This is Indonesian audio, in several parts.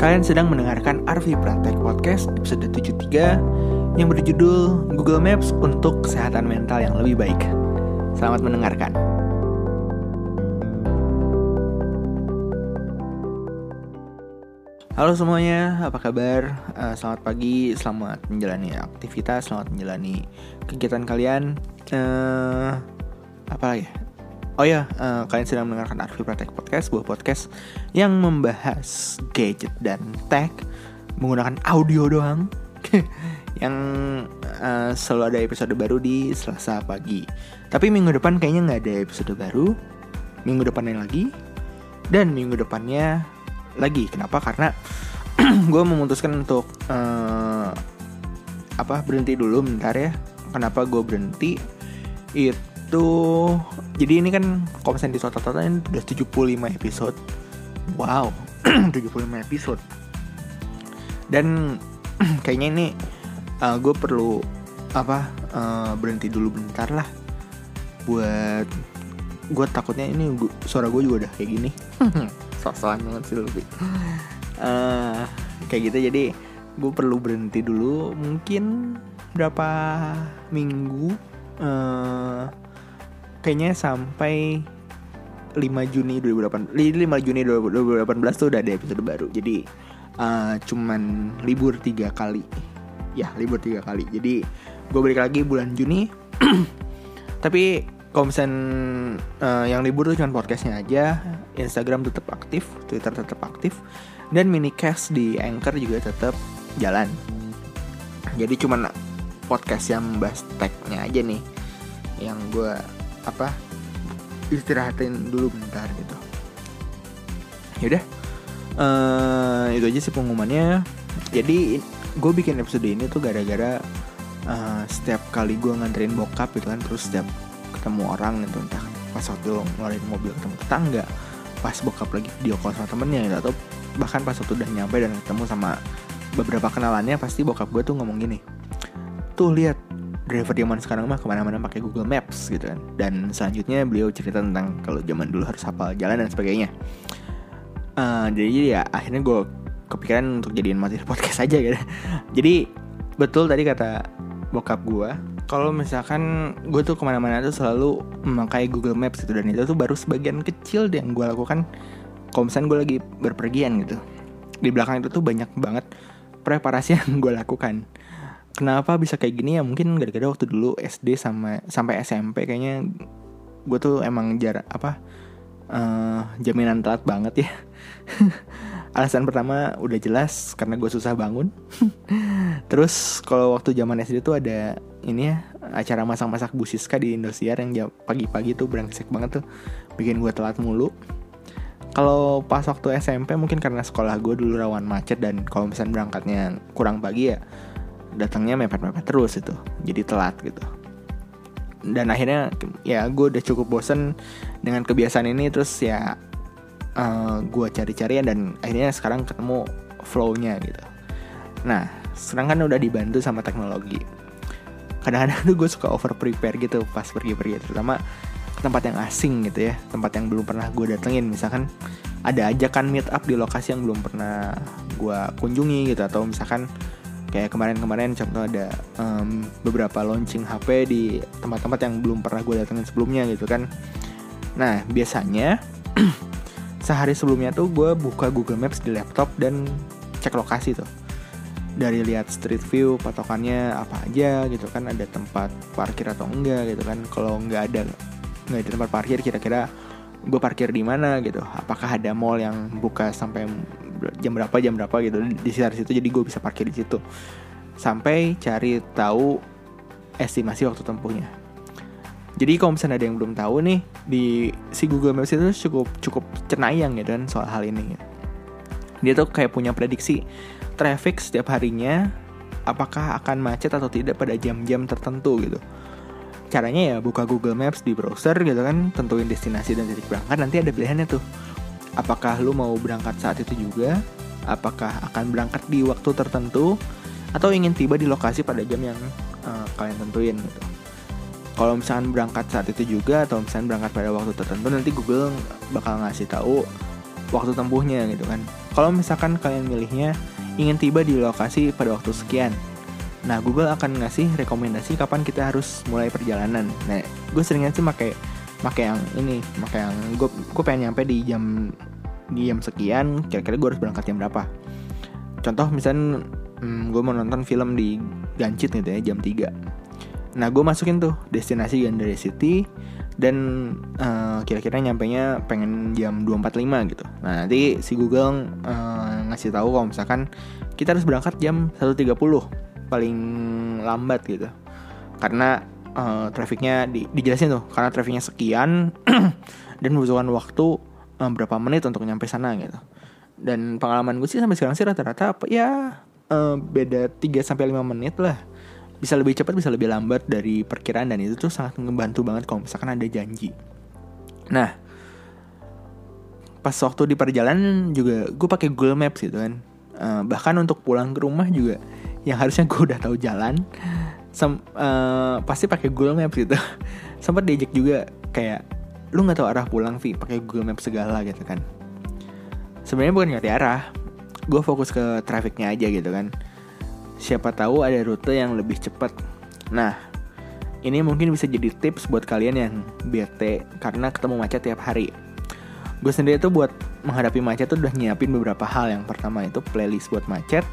Kalian sedang mendengarkan Arvi Praktek Podcast episode 73 yang berjudul Google Maps untuk kesehatan mental yang lebih baik. Selamat mendengarkan. Halo semuanya, apa kabar? Uh, selamat pagi, selamat menjalani aktivitas, selamat menjalani kegiatan kalian. Uh, apa lagi? Oh ya, uh, kalian sedang mendengarkan Arvi Praktek Podcast, sebuah podcast yang membahas gadget dan tech menggunakan audio doang. yang uh, selalu ada episode baru di Selasa pagi. Tapi minggu depan kayaknya nggak ada episode baru. Minggu depannya lagi dan minggu depannya lagi. Kenapa? Karena gue memutuskan untuk uh, apa berhenti dulu bentar ya. Kenapa gue berhenti? Itu jadi ini kan kalau misalnya di total ini udah 75 episode. Wow, 75 episode. Dan kayaknya ini uh, gue perlu apa uh, berhenti dulu bentar lah. Buat gue takutnya ini gua, suara gue juga udah kayak gini. Sosokan banget sih lebih uh, kayak gitu. Jadi gue perlu berhenti dulu mungkin berapa minggu. Uh, kayaknya sampai 5 Juni 2008 5 Juni 2018 tuh udah ada episode baru. Jadi uh, cuman libur tiga kali. Ya libur tiga kali. Jadi gue balik lagi bulan Juni. Tapi kalau uh, yang libur tuh cuma podcastnya aja. Instagram tetap aktif Twitter tetap aktif. Dan minicast di Anchor juga tetap jalan. Jadi cuma podcast yang bahas tagnya aja nih. Yang gue apa istirahatin dulu bentar gitu. Yaudah. Uh, itu aja sih pengumumannya. Jadi gue bikin episode ini tuh gara-gara uh, setiap kali gue nganterin bokap gitu kan terus setiap ketemu orang gitu entah pas waktu ngeluarin mobil ketemu tetangga pas bokap lagi video call sama temennya gitu atau bahkan pas waktu udah nyampe dan ketemu sama beberapa kenalannya pasti bokap gue tuh ngomong gini tuh lihat driver zaman sekarang mah ke mana-mana pakai Google Maps gitu kan. Dan selanjutnya beliau cerita tentang kalau zaman dulu harus hafal jalan dan sebagainya. Uh, jadi ya akhirnya gue kepikiran untuk jadiin materi podcast aja gitu. Jadi betul tadi kata bokap gue kalau misalkan gue tuh ke mana-mana tuh selalu memakai Google Maps gitu. Dan itu tuh baru sebagian kecil yang gue lakukan kalau misalnya gue lagi berpergian gitu. Di belakang itu tuh banyak banget preparasi yang gue lakukan kenapa bisa kayak gini ya? Mungkin gara-gara waktu dulu SD sama sampai SMP kayaknya gue tuh emang jarak apa uh, jaminan telat banget ya. Alasan pertama udah jelas karena gue susah bangun. Terus kalau waktu zaman SD tuh ada ini ya acara masak-masak Bu Siska di Indosiar yang pagi-pagi tuh brengsek banget tuh bikin gue telat mulu. Kalau pas waktu SMP mungkin karena sekolah gue dulu rawan macet dan kalau misalnya berangkatnya kurang pagi ya datangnya mepet-mepet terus itu. Jadi telat gitu. Dan akhirnya ya gue udah cukup bosen dengan kebiasaan ini terus ya uh, eh, gue cari-carian dan akhirnya sekarang ketemu flownya gitu. Nah sekarang kan udah dibantu sama teknologi. Kadang-kadang tuh gue suka over prepare gitu pas pergi-pergi terutama tempat yang asing gitu ya tempat yang belum pernah gue datengin. Misalkan ada ajakan meet up di lokasi yang belum pernah gue kunjungi gitu atau misalkan kayak kemarin-kemarin contoh ada um, beberapa launching HP di tempat-tempat yang belum pernah gue datengin sebelumnya gitu kan. Nah biasanya sehari sebelumnya tuh gue buka Google Maps di laptop dan cek lokasi tuh. Dari lihat street view patokannya apa aja gitu kan ada tempat parkir atau enggak gitu kan. Kalau nggak ada nggak ada tempat parkir kira-kira gue parkir di mana gitu. Apakah ada mall yang buka sampai jam berapa jam berapa gitu di sekitar situ jadi gue bisa parkir di situ sampai cari tahu estimasi waktu tempuhnya jadi kalau misalnya ada yang belum tahu nih di si Google Maps itu cukup cukup cenayang ya dan soal hal ini. Dia tuh kayak punya prediksi traffic setiap harinya apakah akan macet atau tidak pada jam-jam tertentu gitu. Caranya ya buka Google Maps di browser gitu kan, tentuin destinasi dan titik berangkat nanti ada pilihannya tuh. Apakah lu mau berangkat saat itu juga? Apakah akan berangkat di waktu tertentu atau ingin tiba di lokasi pada jam yang uh, kalian tentuin gitu kalau misalkan berangkat saat itu juga atau misalkan berangkat pada waktu tertentu nanti Google bakal ngasih tahu waktu tempuhnya gitu kan kalau misalkan kalian milihnya ingin tiba di lokasi pada waktu sekian Nah, Google akan ngasih rekomendasi kapan kita harus mulai perjalanan. Nah, gue seringnya sih pakai pakai yang ini, pakai yang gue gue pengen nyampe di jam di jam sekian, kira-kira gue harus berangkat jam berapa. Contoh misalnya hmm, gue mau nonton film di Gancit gitu ya jam 3. Nah, gue masukin tuh destinasi Gandara City dan uh, kira-kira nyampe nya pengen jam 2.45 gitu. Nah, nanti si Google uh, ngasih tahu kalau misalkan kita harus berangkat jam 1.30 paling lambat gitu karena uh, trafficnya di, dijelasin tuh karena trafficnya sekian dan membutuhkan waktu uh, berapa menit untuk nyampe sana gitu. Dan pengalaman gue sih sampai sekarang sih rata-rata apa ya uh, beda 3 sampai lima menit lah. Bisa lebih cepat bisa lebih lambat dari perkiraan dan itu tuh sangat membantu banget kalau misalkan ada janji. Nah pas waktu di perjalanan juga gue pakai Google Maps gitu kan. Uh, bahkan untuk pulang ke rumah juga yang harusnya gue udah tahu jalan sem uh, pasti pakai Google Maps gitu. Sempat diajak juga kayak lu nggak tahu arah pulang Vi pakai Google Maps segala gitu kan. Sebenarnya bukan ngerti arah gue fokus ke trafficnya aja gitu kan. Siapa tahu ada rute yang lebih cepat nah ini mungkin bisa jadi tips buat kalian yang bete karena ketemu macet tiap hari. Gue sendiri tuh buat menghadapi macet tuh udah nyiapin beberapa hal. Yang pertama itu playlist buat macet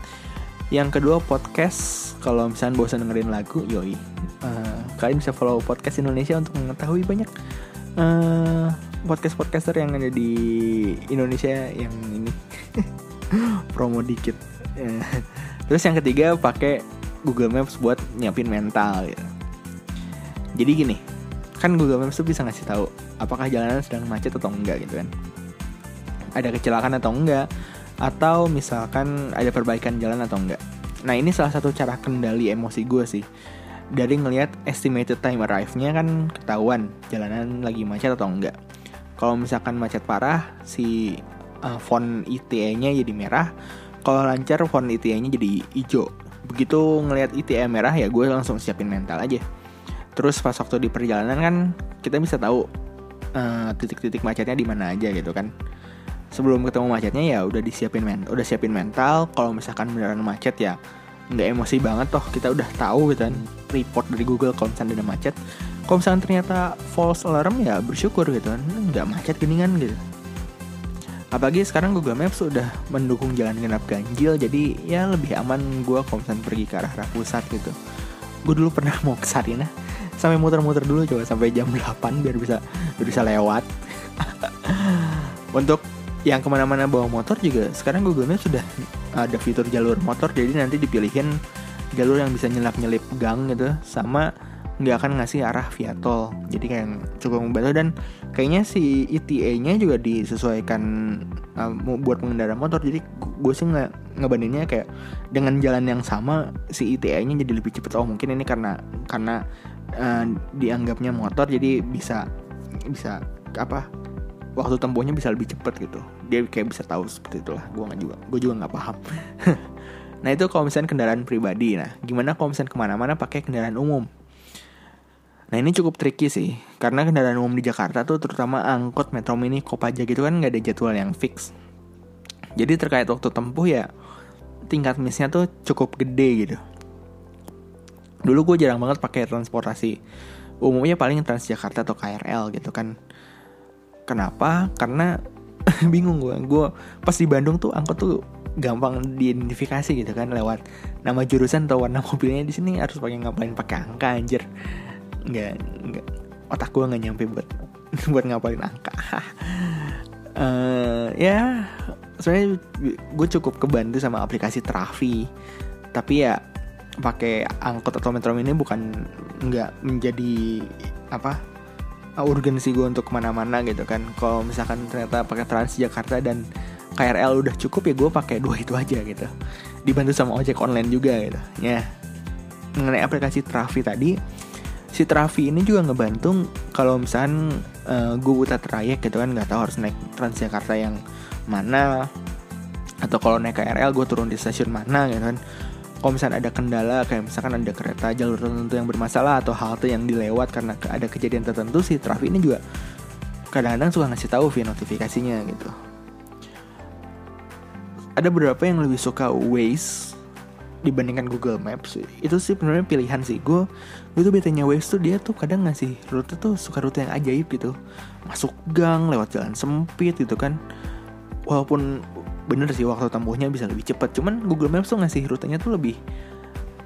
yang kedua podcast. Kalau misalnya bosan dengerin lagu yoi. Uh, kalian bisa follow podcast Indonesia untuk mengetahui banyak uh, podcast podcaster yang ada di Indonesia yang ini. Promo dikit. Terus yang ketiga pakai Google Maps buat nyiapin mental gitu. jadi gini kan Google Maps tuh bisa ngasih tahu apakah jalanan sedang macet atau enggak gitu kan. Ada kecelakaan atau enggak atau misalkan ada perbaikan jalan atau enggak. Nah ini salah satu cara kendali emosi gue sih. Dari ngelihat estimated time arrive-nya kan ketahuan jalanan lagi macet atau enggak. Kalau misalkan macet parah, si uh, font ITE-nya jadi merah. Kalau lancar font ITE-nya jadi hijau. Begitu ngelihat ITE merah ya gue langsung siapin mental aja. Terus pas waktu di perjalanan kan kita bisa tahu uh, titik-titik macetnya di mana aja gitu kan sebelum ketemu macetnya ya udah disiapin men udah siapin mental. Kalau misalkan beneran macet ya nggak emosi banget toh kita udah tahu gitu kan report dari Google kalau misalnya ada macet. Kalau misalnya ternyata false alarm ya bersyukur gitu kan nggak macet geningan gitu. Apalagi sekarang Google Maps sudah mendukung jalan genap ganjil jadi ya lebih aman gue kalau misalnya pergi ke arah arah pusat gitu. Gue dulu pernah mau ke Sarina sampai muter-muter dulu coba sampai jam 8 biar bisa biar bisa lewat. Untuk yang ke mana-mana bawa motor juga sekarang Google Maps sudah ada fitur jalur motor jadi nanti dipilihin jalur yang bisa nyelap-nyelip gang gitu sama nggak akan ngasih arah via tol. Jadi kayak cukup membantu dan kayaknya si ETA-nya juga disesuaikan uh, buat pengendara motor. Jadi gue sih nggak ngebandingnya kayak dengan jalan yang sama si ETA-nya jadi lebih cepat oh mungkin ini karena karena uh, dianggapnya motor jadi bisa bisa apa waktu tempuhnya bisa lebih cepat gitu. Dia kayak bisa tahu seperti itulah. Gue nggak juga gue juga nggak paham. Nah itu kalau misalnya kendaraan pribadi. Nah gimana kalau misalnya ke mana-mana pakai kendaraan umum? Nah ini cukup tricky sih. Karena kendaraan umum di Jakarta tuh terutama angkot metro mini kopaja gitu kan nggak ada jadwal yang fix. Jadi terkait waktu tempuh ya tingkat missnya tuh cukup gede gitu. Dulu gue jarang banget pakai transportasi. Umumnya paling Transjakarta atau KRL gitu kan Kenapa? Karena bingung gue. Gue pas di Bandung tuh angkot tuh gampang diidentifikasi gitu kan lewat nama jurusan atau warna mobilnya di sini harus pakai ngapain pakai angka anjir. Nggak, nggak otak gue nggak nyampe buat buat ngapain angka. uh, ya sebenarnya gue cukup kebantu sama aplikasi Trafi. Tapi ya pakai angkot atau metro ini bukan nggak menjadi apa urgensi gue untuk ke mana-mana gitu kan. Kalau misalkan ternyata pakai Transjakarta dan KRL udah cukup ya gue pakai dua itu aja gitu. Dibantu sama ojek online juga gitu. Ya. Mengenai aplikasi Trafi tadi si Trafi ini juga ngebantu kalau misalkan uh, gue buta trayek gitu kan nggak tahu harus naik Transjakarta yang mana atau kalau naik KRL gue turun di stasiun mana gitu kan kalau misalnya ada kendala kayak misalkan ada kereta jalur tertentu yang bermasalah atau halte yang dilewat karena ada kejadian tertentu si traffic ini juga kadang-kadang suka ngasih tahu via notifikasinya gitu. Ada beberapa yang lebih suka Waze dibandingkan Google Maps itu sih sebenarnya pilihan sih. Gue gue tuh betanya Waze tuh dia tuh kadang ngasih rute tuh suka rute yang ajaib gitu. Masuk gang lewat jalan sempit gitu kan. Walaupun bener sih waktu tempuhnya bisa lebih cepat. Cuman Google Maps tuh ngasih rutenya tuh lebih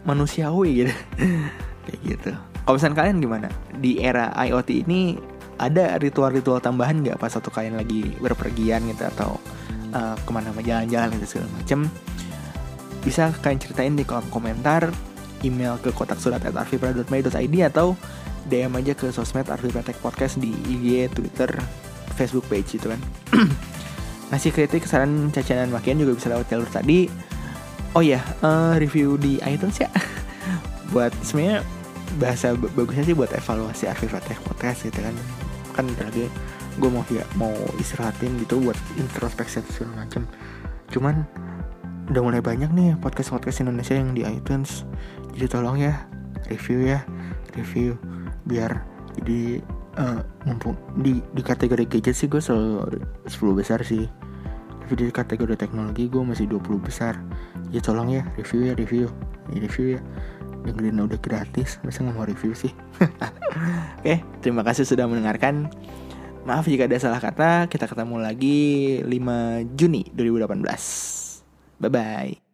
manusiawi gitu. Kayak gitu. Kalau misalnya kalian gimana? Di era IoT ini ada ritual-ritual tambahan nggak pas satu kalian lagi berpergian gitu atau uh, ke mana jalan-jalan gitu segala macem? Bisa kalian ceritain di kolom komentar email ke kotak surat at arvipra.my.id atau DM aja ke sosmed Arvipra Podcast di IG, Twitter, Facebook page itu kan ngasih kritik, saran, cacian, makian juga bisa lewat jalur tadi. Oh ya uh, review di iTunes ya. Buat sebenarnya bahasa bagusnya sih buat evaluasi Arvipra Podcast gitu kan. Kan lagi gue mau ya mau istirahatin gitu buat introspeksi segala macam cuman udah mulai banyak nih podcast-podcast Indonesia yang di iTunes. Jadi tolong ya review ya review. Biar jadi uh, mumpung di di kategori gadget sih gue selalu 10 besar sih. Tapi di kategori teknologi gue masih 20 besar. Ya tolong ya review ya review. Ya, review ya. Dengerin udah gratis masa nggak mau review sih? Oke terima kasih sudah mendengarkan. Maaf jika ada salah kata kita ketemu lagi 5 Juni 2018 Bye bye.